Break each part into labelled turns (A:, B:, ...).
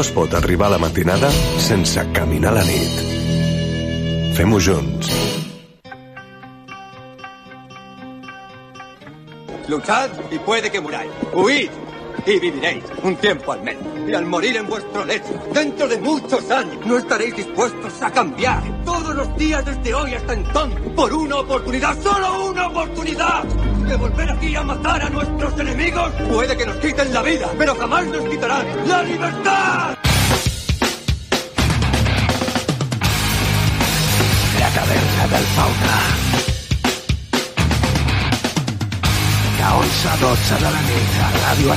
A: No es pot arribar a la matinada sense caminar la nit. Fem-ho junts.
B: Luchad y puede que muráis. Huid y viviréis un tiempo al menos. Y al morir en vuestro lecho, dentro de muchos años, no estaréis dispuestos a cambiar todos los días desde hoy hasta entonces por una oportunidad, solo una oportunidad. De volver aquí a matar a nuestros enemigos. Puede que nos quiten la vida, pero jamás nos quitarán la libertad.
C: La taverna del fauna. De 11 a 12 de la nit a Ràdio.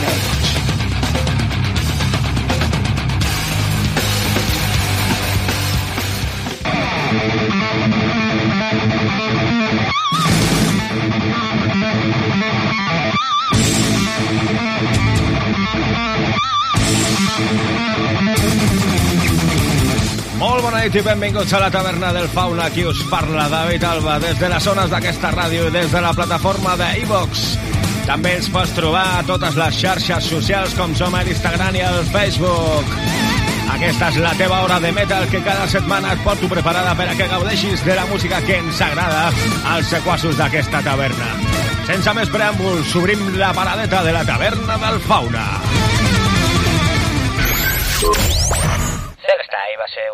D: Molt bona nit i benvinguts a la taverna del Fauna. Aquí us parla David Alba des de les zones d'aquesta ràdio i des de la plataforma de iVox. També ens pots trobar a totes les xarxes socials com som a l'Instagram i al Facebook. Aquesta és la teva hora de metal que cada setmana et porto preparada per a que gaudeixis de la música que ens agrada als sequassos d'aquesta taverna. Sense més preàmbuls, obrim la paradeta de la taverna del Fauna.
E: Hellstyle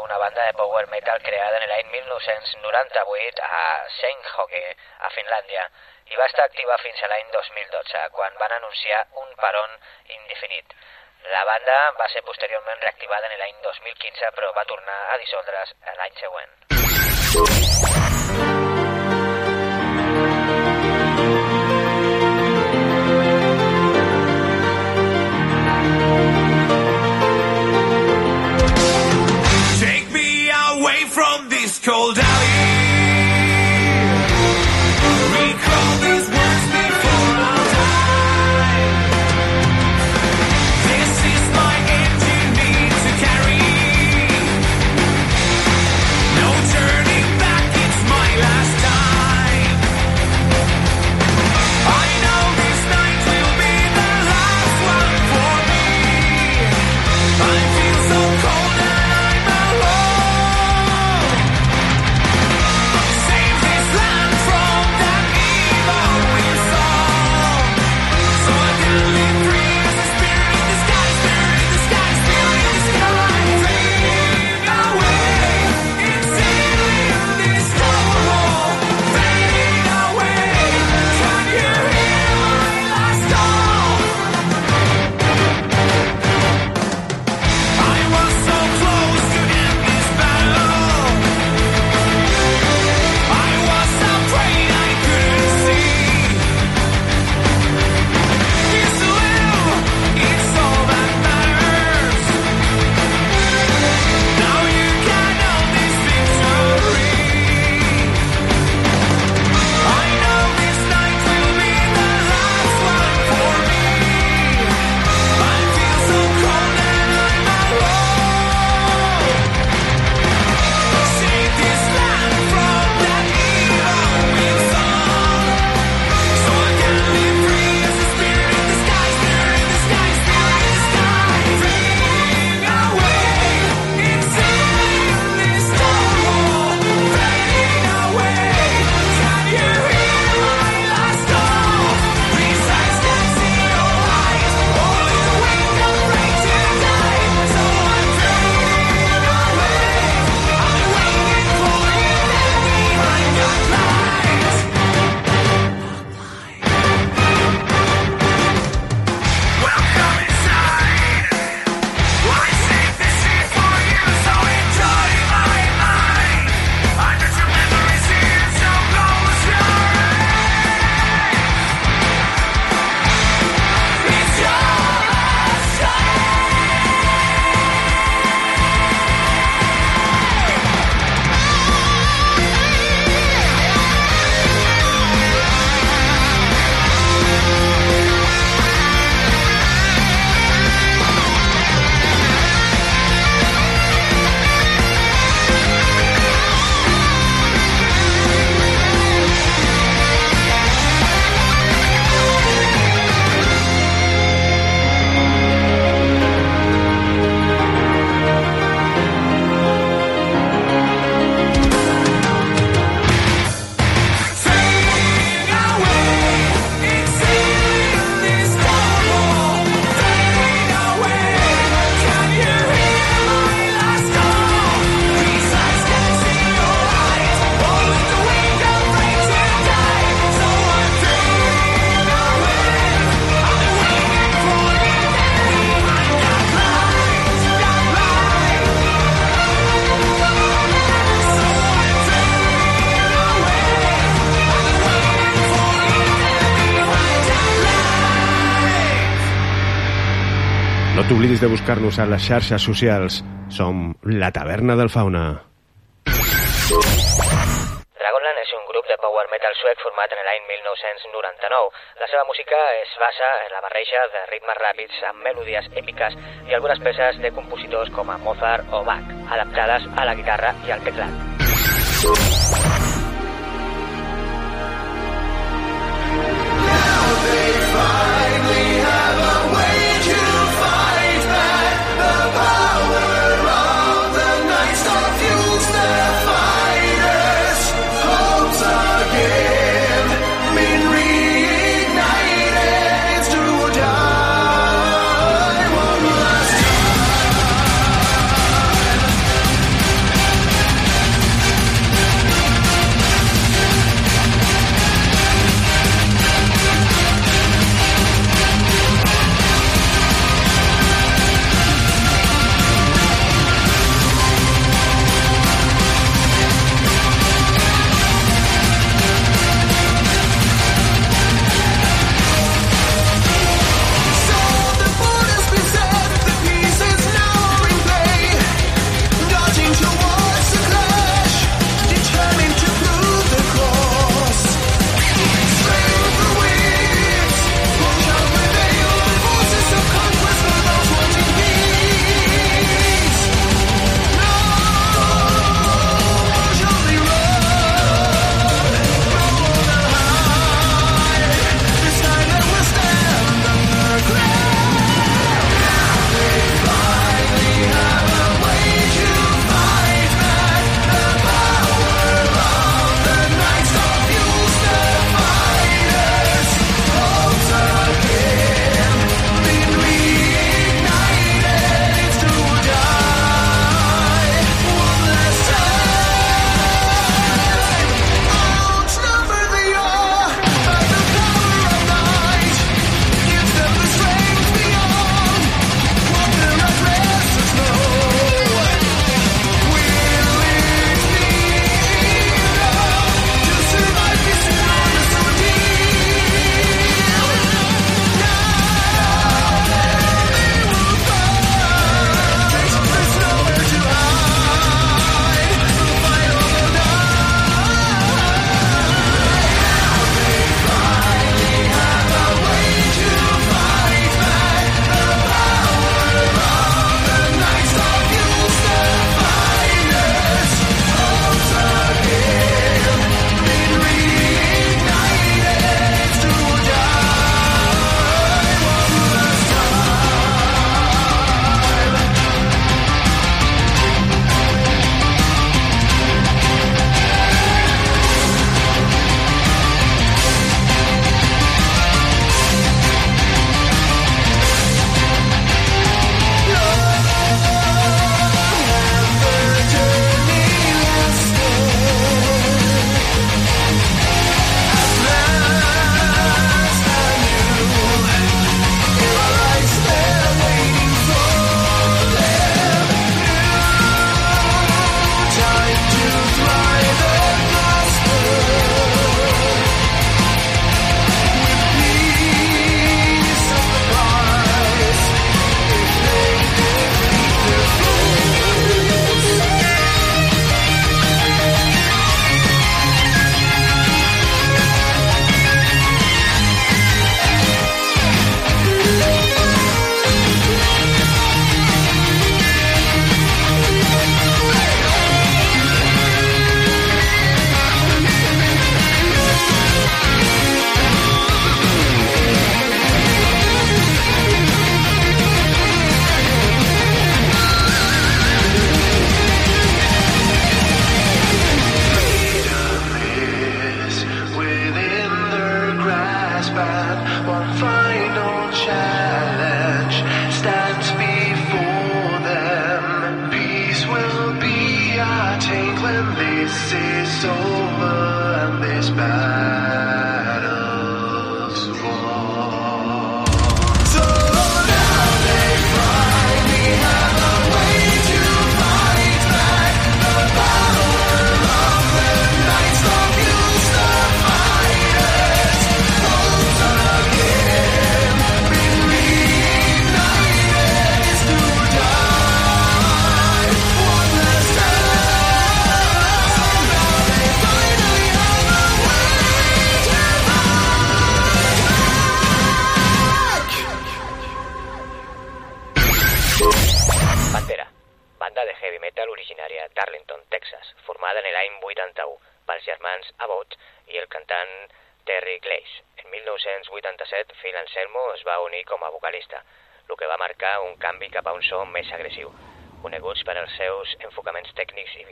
E: una banda de power metal creada en l'any 1998 a Seinäjoki, a Finlàndia, i va estar activa fins a l'any 2012, quan van anunciar un peron indefinit. La banda va ser posteriorment reactivada en l'any 2015, però va tornar a dissoldre's l'any següent.
F: t'oblidis de buscar-nos a les xarxes socials. Som la taverna del fauna.
G: Dragonland és un grup de power metal suec format en l'any 1999. La seva música es basa en la barreja de ritmes ràpids amb melodies èpiques i algunes peces de compositors com a Mozart o Bach, adaptades a la guitarra i al teclat. Now they fall. power.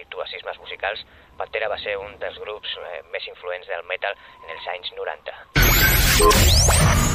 G: virtuosismes musicals, Pantera va ser un dels grups eh, més influents del metal en els anys 90.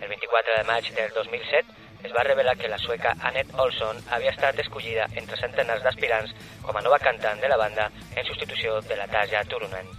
H: El 24 de maig del 2007 es va revelar que la sueca Annette Olson havia estat escollida entre centenars d'aspirants com a nova cantant de la banda en substitució de la Taja Turunen.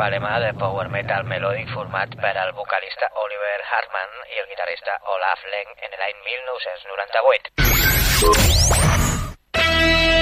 H: barema de power metal melodic format per al vocalista Oliver Hartman i el guitarrista Olaf Leng en l'any 1998.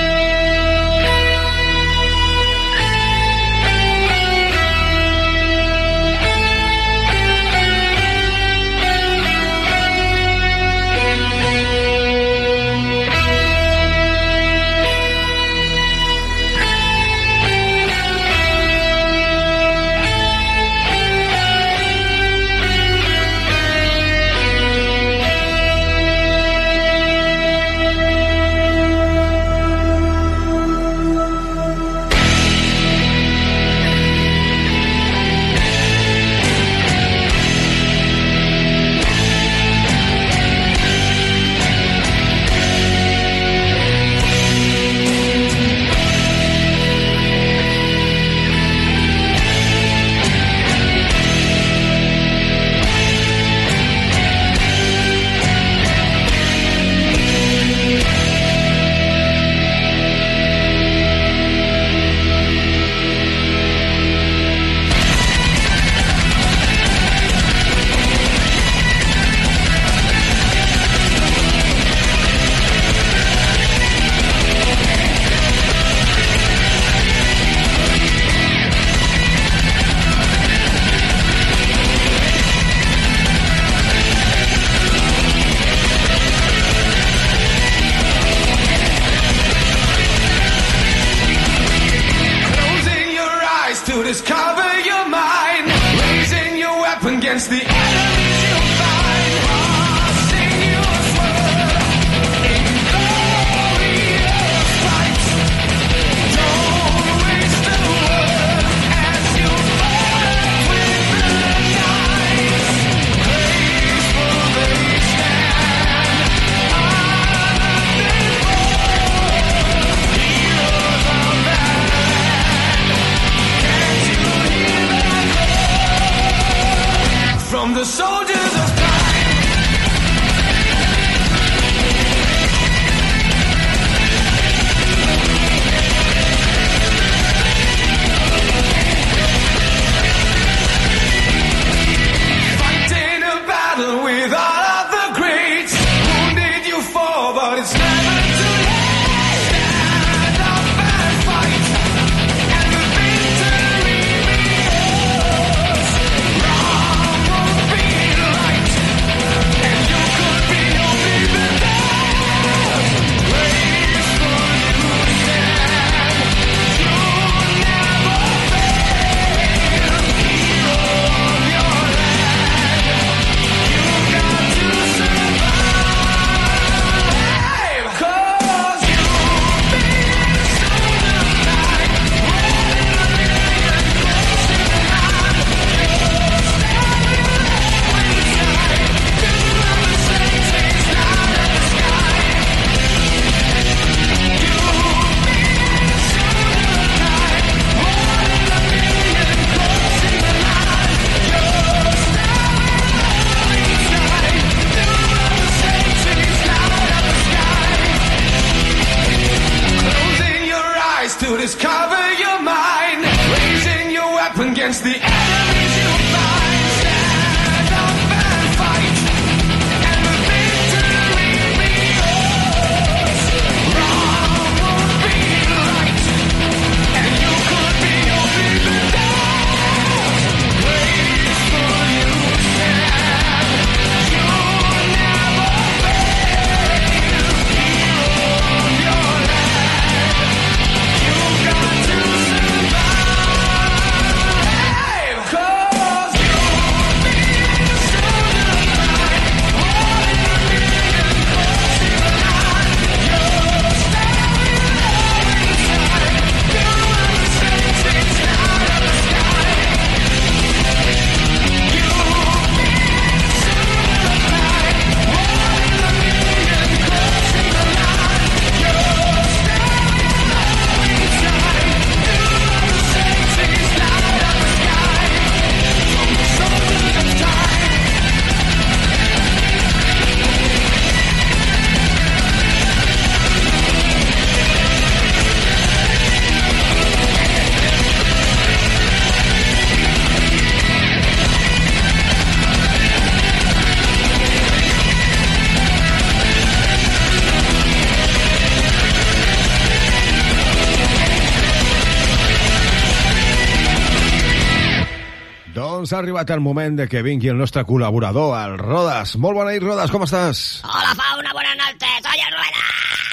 D: Doncs ha arribat el moment de que vingui el nostre col·laborador, el Rodas. Molt bona nit, Rodas, com estàs?
I: Hola, Fauna, buenas noches. Soy el Rueda.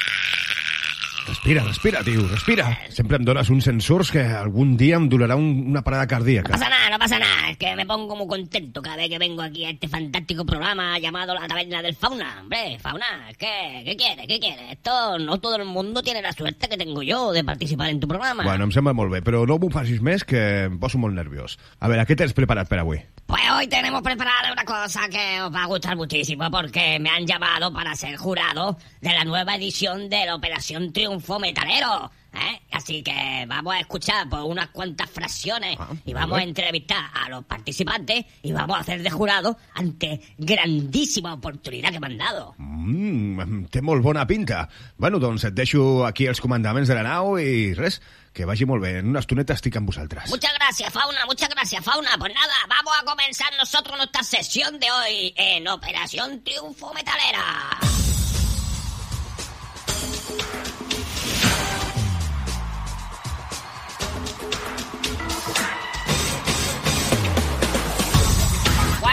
D: Respira, respira, tio, respira. Sempre em dones uns sensors que algun dia em donarà un, una parada
I: No
D: cardíaca.
I: pasa nada, no pasa nada. Es que me pongo muy contento cada vez que vengo aquí a este fantástico programa llamado La Taberna del Fauna. Hombre, Fauna, ¿qué, qué quieres? ¿Qué quieres? Esto no todo el mundo tiene la suerte que tengo yo de participar en tu programa.
D: Bueno, em sembla molt bé, però no m'ho facis més, que em poso molt nerviós. A veure, què tens preparat per avui?
I: Pues hoy tenemos preparada una cosa que os va a gustar muchísimo porque me han llamado para ser jurado de la nueva edición de la Operación Triunfo Metalero. ¿Eh? Así que vamos a escuchar por unas cuantas fracciones
D: Ah,
I: y vamos a entrevistar a los participantes y vamos a hacer de jurado ante grandísima oportunidad que me han dado.
D: Mm, té molt bona pinta. Bueno, doncs et deixo aquí els comandaments de la nau i res, que vagi molt bé. En una estoneta estic amb vosaltres.
I: Muchas gracias, Fauna, muchas gracias, Fauna. Pues nada, vamos a comenzar nosotros nuestra sesión de hoy en Operación Triunfo Metalera.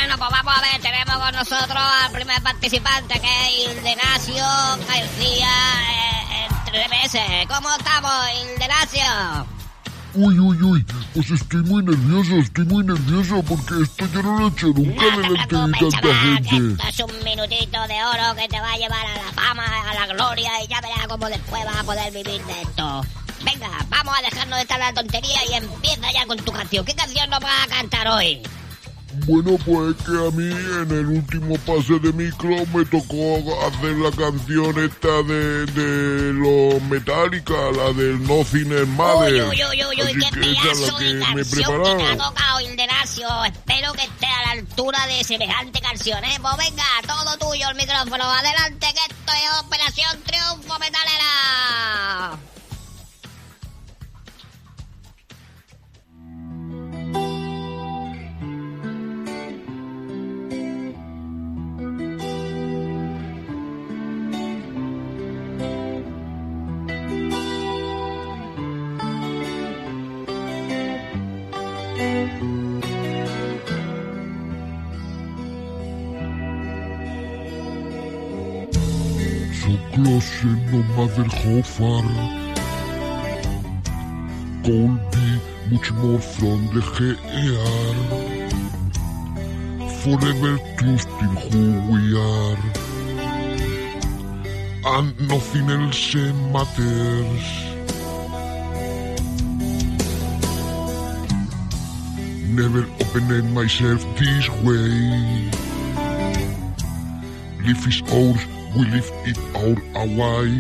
I: Bueno, pues vamos a ver, tenemos con nosotros al primer participante que es Ildenacio García eh. ¿Cómo estamos, Ildenacio?
J: Uy, uy, uy, pues estoy muy nervioso, estoy muy nervioso porque esto yo no lo he hecho nunca
I: No te
J: delante de tanta gente.
I: esto es un minutito de oro que te va a llevar a la fama, a la gloria y ya verás cómo después vas a poder vivir de esto. Venga, vamos a dejarnos de estar la tontería y empieza ya con tu canción. ¿Qué canción nos vas a cantar hoy?
J: Bueno, pues que a mí en el último pase de micro me tocó hacer la canción esta de, de los Metallica, la del Nothing is Mother.
I: Uy, uy, uy, uy, qué pedazo de
J: me
I: canción que te ha tocado, Ildenacio. Espero que esté a la altura de semejante canción, ¿eh? Pues venga, todo tuyo el micrófono. Adelante, que esto es Operación Triunfo Metalera.
J: Close no matter how far. Could be much more from the GER. Forever trusting who we are. And nothing else matters. Never opened myself this way. Life is ours, we live it our away.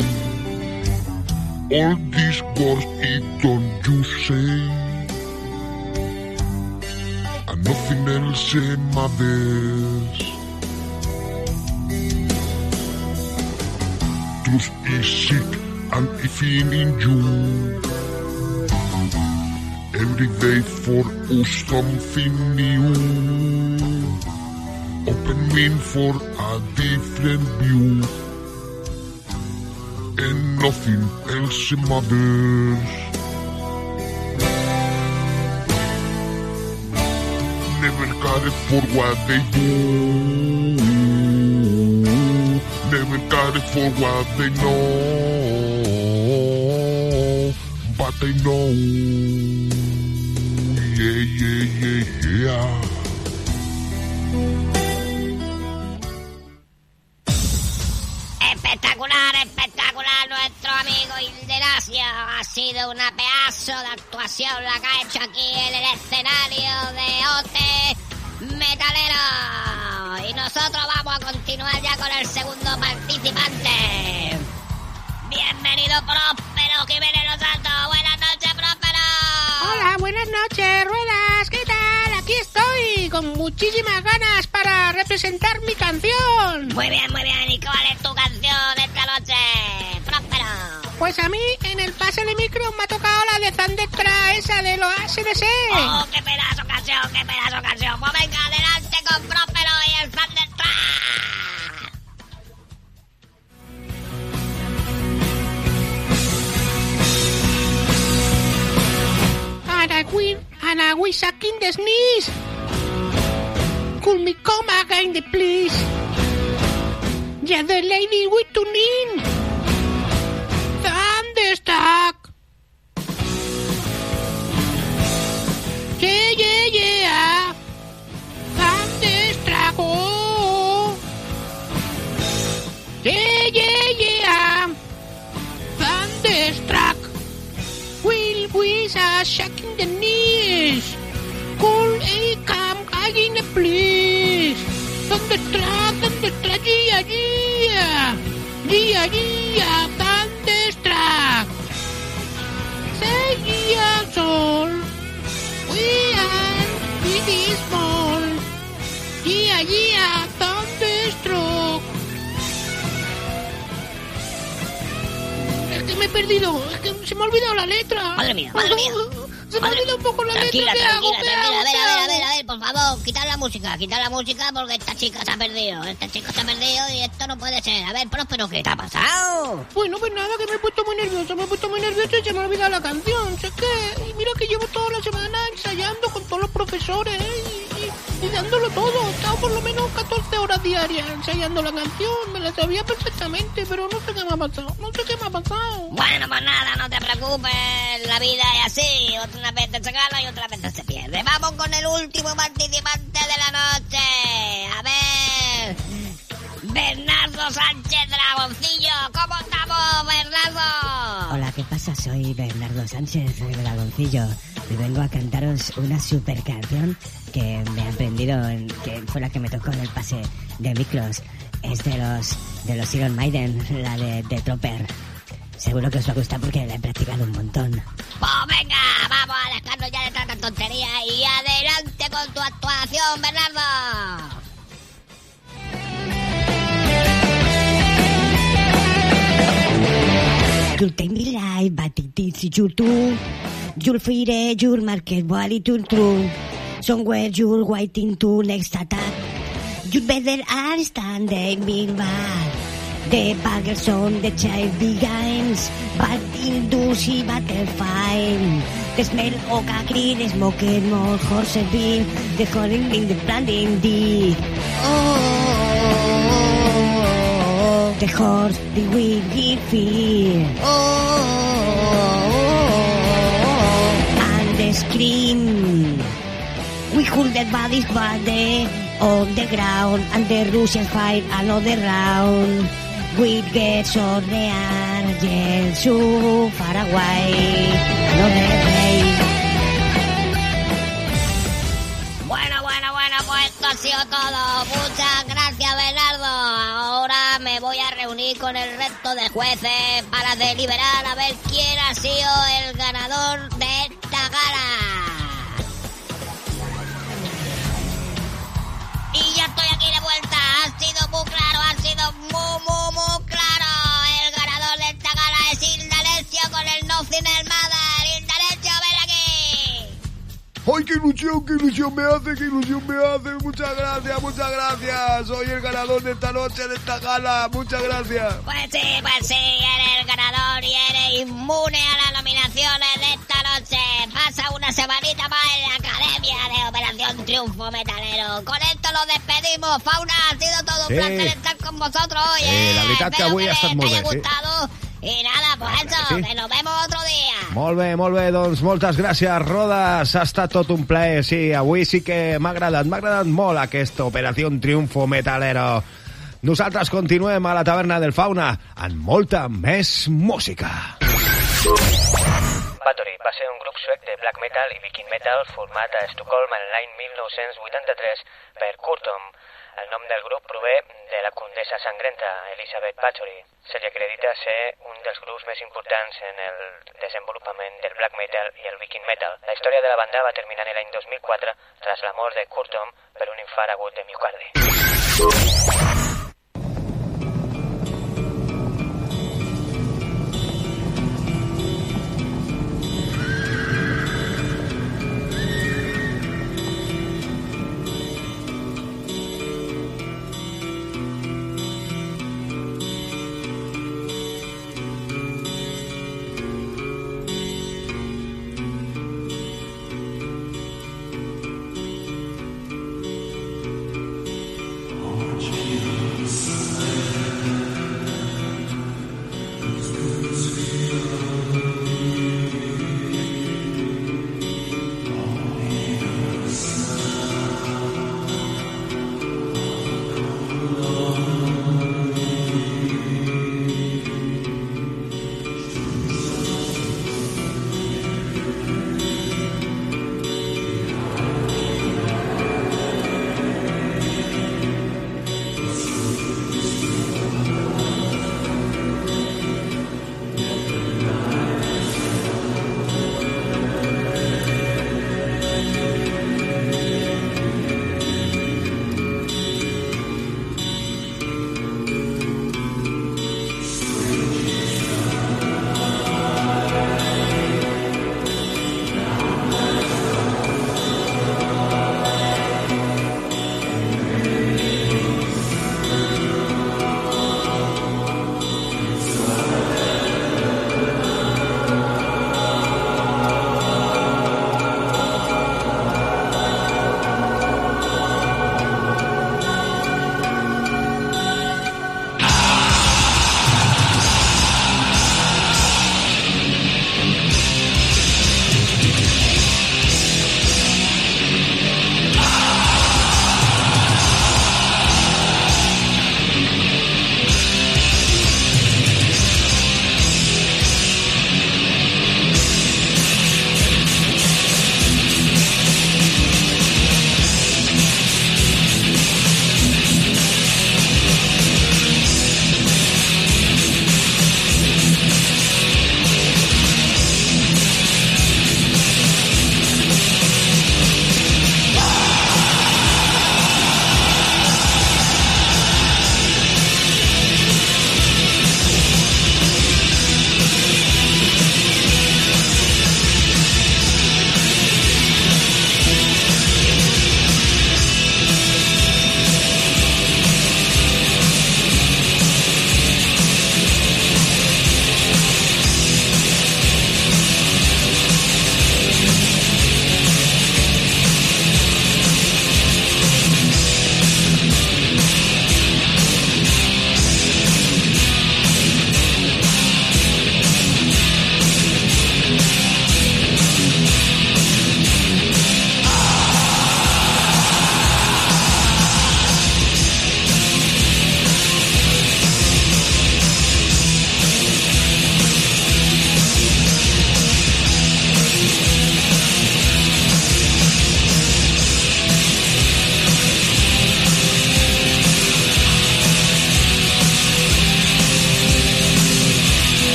J: All these words, it don't you say. And nothing else in my matters. Truth is sick and if in you. Every day for us something new opening for a different view. And nothing else matters. Never care for what they do. Never care for what they know. But they know. Yeah, yeah, yeah, yeah.
I: Espectacular, nuestro amigo Ildenacio. Ha sido una pedazo de actuación la que ha hecho aquí en el escenario de OT Metalero. Y nosotros vamos a continuar ya con el segundo participante. Bienvenido Próspero Jiménez Los Santos. Buenas noches, Próspero.
K: Hola, buenas noches, Ruedas. Con muchísimas ganas para representar mi canción.
I: Muy bien, muy bien. ¿Y cuál es tu canción esta noche? Próspero.
K: Pues a mí en el pase de micro me ha tocado la de Thundercrack, esa de los ACDC.
I: ¡Oh, qué pedazo canción, qué pedazo canción! Pues venga, adelante con Próspero y el Thunderstruck.
K: And I win, and I wish a king the sneeze. Could me come again, please? Yeah, the lady with two in. Thunderstruck. Yeah, yeah, yeah. Thunderstruck. Oh. Yeah, yeah, yeah. Thunderstruck. Will whiz are shaking the knees. Cool a come again, please. Thunderstruck, thunderstruck, yeah, yeah. Yeah, yeah, thunderstruck. Say yeah, soul. We are really small. Yeah, yeah, thunderstruck. Es que me he perdido, es que se me ha olvidado la letra.
I: Madre mía, madre mía.
K: Se me ha olvidado un poco la
I: Tranquila,
K: letra. ¿qué hago?
I: tranquila,
K: ¿Qué
I: tranquila.
K: hago?
I: A ver,
K: ¿Qué
I: a ver, a ver, a ver, por favor, quitar la música, quitar la música porque esta chica se ha perdido. Este chico se ha perdido y esto no puede ser. A ver, Próspero, ¿qué te ha pasado?
K: Bueno, pues nada, que me he puesto muy nervioso, me he puesto muy nervioso y se me ha olvidado la canción. Sé que, y mira que llevo toda la semana ensayando con todos los profesores ¿eh? y, y- y dándolo todo. He estado por lo menos 14 horas diarias ensayando la canción, me la sabía perfectamente, pero no sé qué me ha pasado, no sé qué me ha pasado.
I: Bueno, pues nada, no te preocupes. la vida es así. Otras veces se gana y otras veces se pierde. Vamos con el último participante de la noche. A ver. Bernardo Sánchez Dragoncillo. ¿Cómo estamos, Bernardo?
L: Hola, ¿qué pasa? Soy Bernardo Sánchez Dragoncillo y vengo a cantaros una super canción que me he aprendido, en- que fue la que me tocó en el pase de micros. Es de los de los Iron Maiden, la de, de Tropper. Seguro que os va a gustar porque la he practicado un montón.
I: Pues venga, vamos a dejarnos ya de tanta tontería y adelante con tu actuación, Bernardo.
L: It is your too. You'll feed it, you'll market what it will true. Somewhere you're waiting to next attack. You better understand they mean bad. The buggers on the child begins, but in battle fine. The smell of agri, the smoking more horses bean, the calling in the plant indeed. Oh, the horse, the wind, he fear. Oh, and the scream. We hold the bodies body on the ground, and the Russians fight another round. We get so they are yet so far away. Another day.
I: Bueno, bueno, bueno, pues esto ha sido todo. Muchas gracias, Bernardo. Ahora me voy a reunir con el resto de jueces para deliberar a ver quién ha sido el ganador de esta gala. Muy claro, ha sido muy, muy, muy claro. El ganador de esta gala es Indalecio con el Nothing el Mother.
J: ¡Ay, qué ilusión, qué ilusión me hace, qué ilusión me hace! Muchas gracias, muchas gracias. Soy el ganador de esta noche, de esta gala. Muchas gracias.
I: Pues sí, pues sí, eres el ganador y eres inmune a las nominaciones de esta noche. Pasa una semanita más en la Academia de Operación Triunfo Metalero. Con esto lo despedimos. Fauna, ha sido todo un
D: Sí.
I: placer estar con vosotros hoy.
D: Sí,
I: eh.
D: la veritat que
I: Espero
D: avui ha estat
I: les haya
D: sí.
I: Y nada, pues eso,
D: sí.
I: que nos vemos otro día.
D: Molt bé, molt bé, doncs moltes gràcies, Rodes. Ha estat tot un plaer, sí. Avui sí que m'ha agradat, m'ha agradat molt aquesta Operació Triunfo Metalero. Nosaltres continuem a la taverna del Fauna amb molta més música.
G: Bathory va ser un grup suec de black metal i viking metal format a Estocolm en l'any 1983 per Kurtom. El nom del grup prové de la condessa sangrenta, Elizabeth Bathory. Se li acredita ser un dels grups més importants en el desenvolupament del black metal i el viking metal. La història de la banda va terminar l'any 2004 tras la mort de Kurtom per un infart agut de miocardi.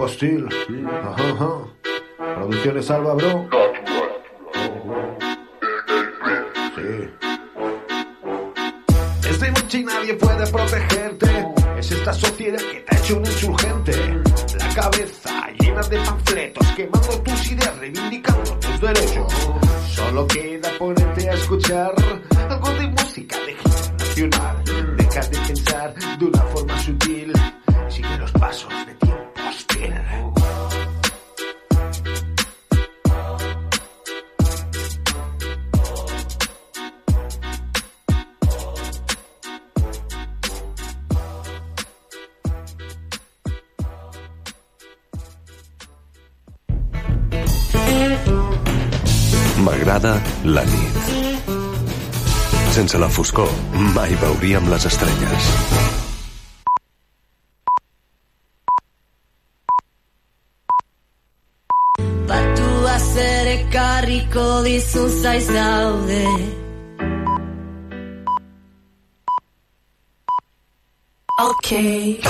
D: Postil. Ajá. Producciones Alba, bro. Sí. Desde noche nadie puede protegerte. Es esta sociedad que te ha hecho un insurgente. La cabeza llena de panfletos, quemando tus ideas, reivindicando tus derechos. Solo queda ponerte a escuchar
A: balcó mai veuríem les estrelles.
H: Batu azer ekarriko dizun zaiz daude Okay.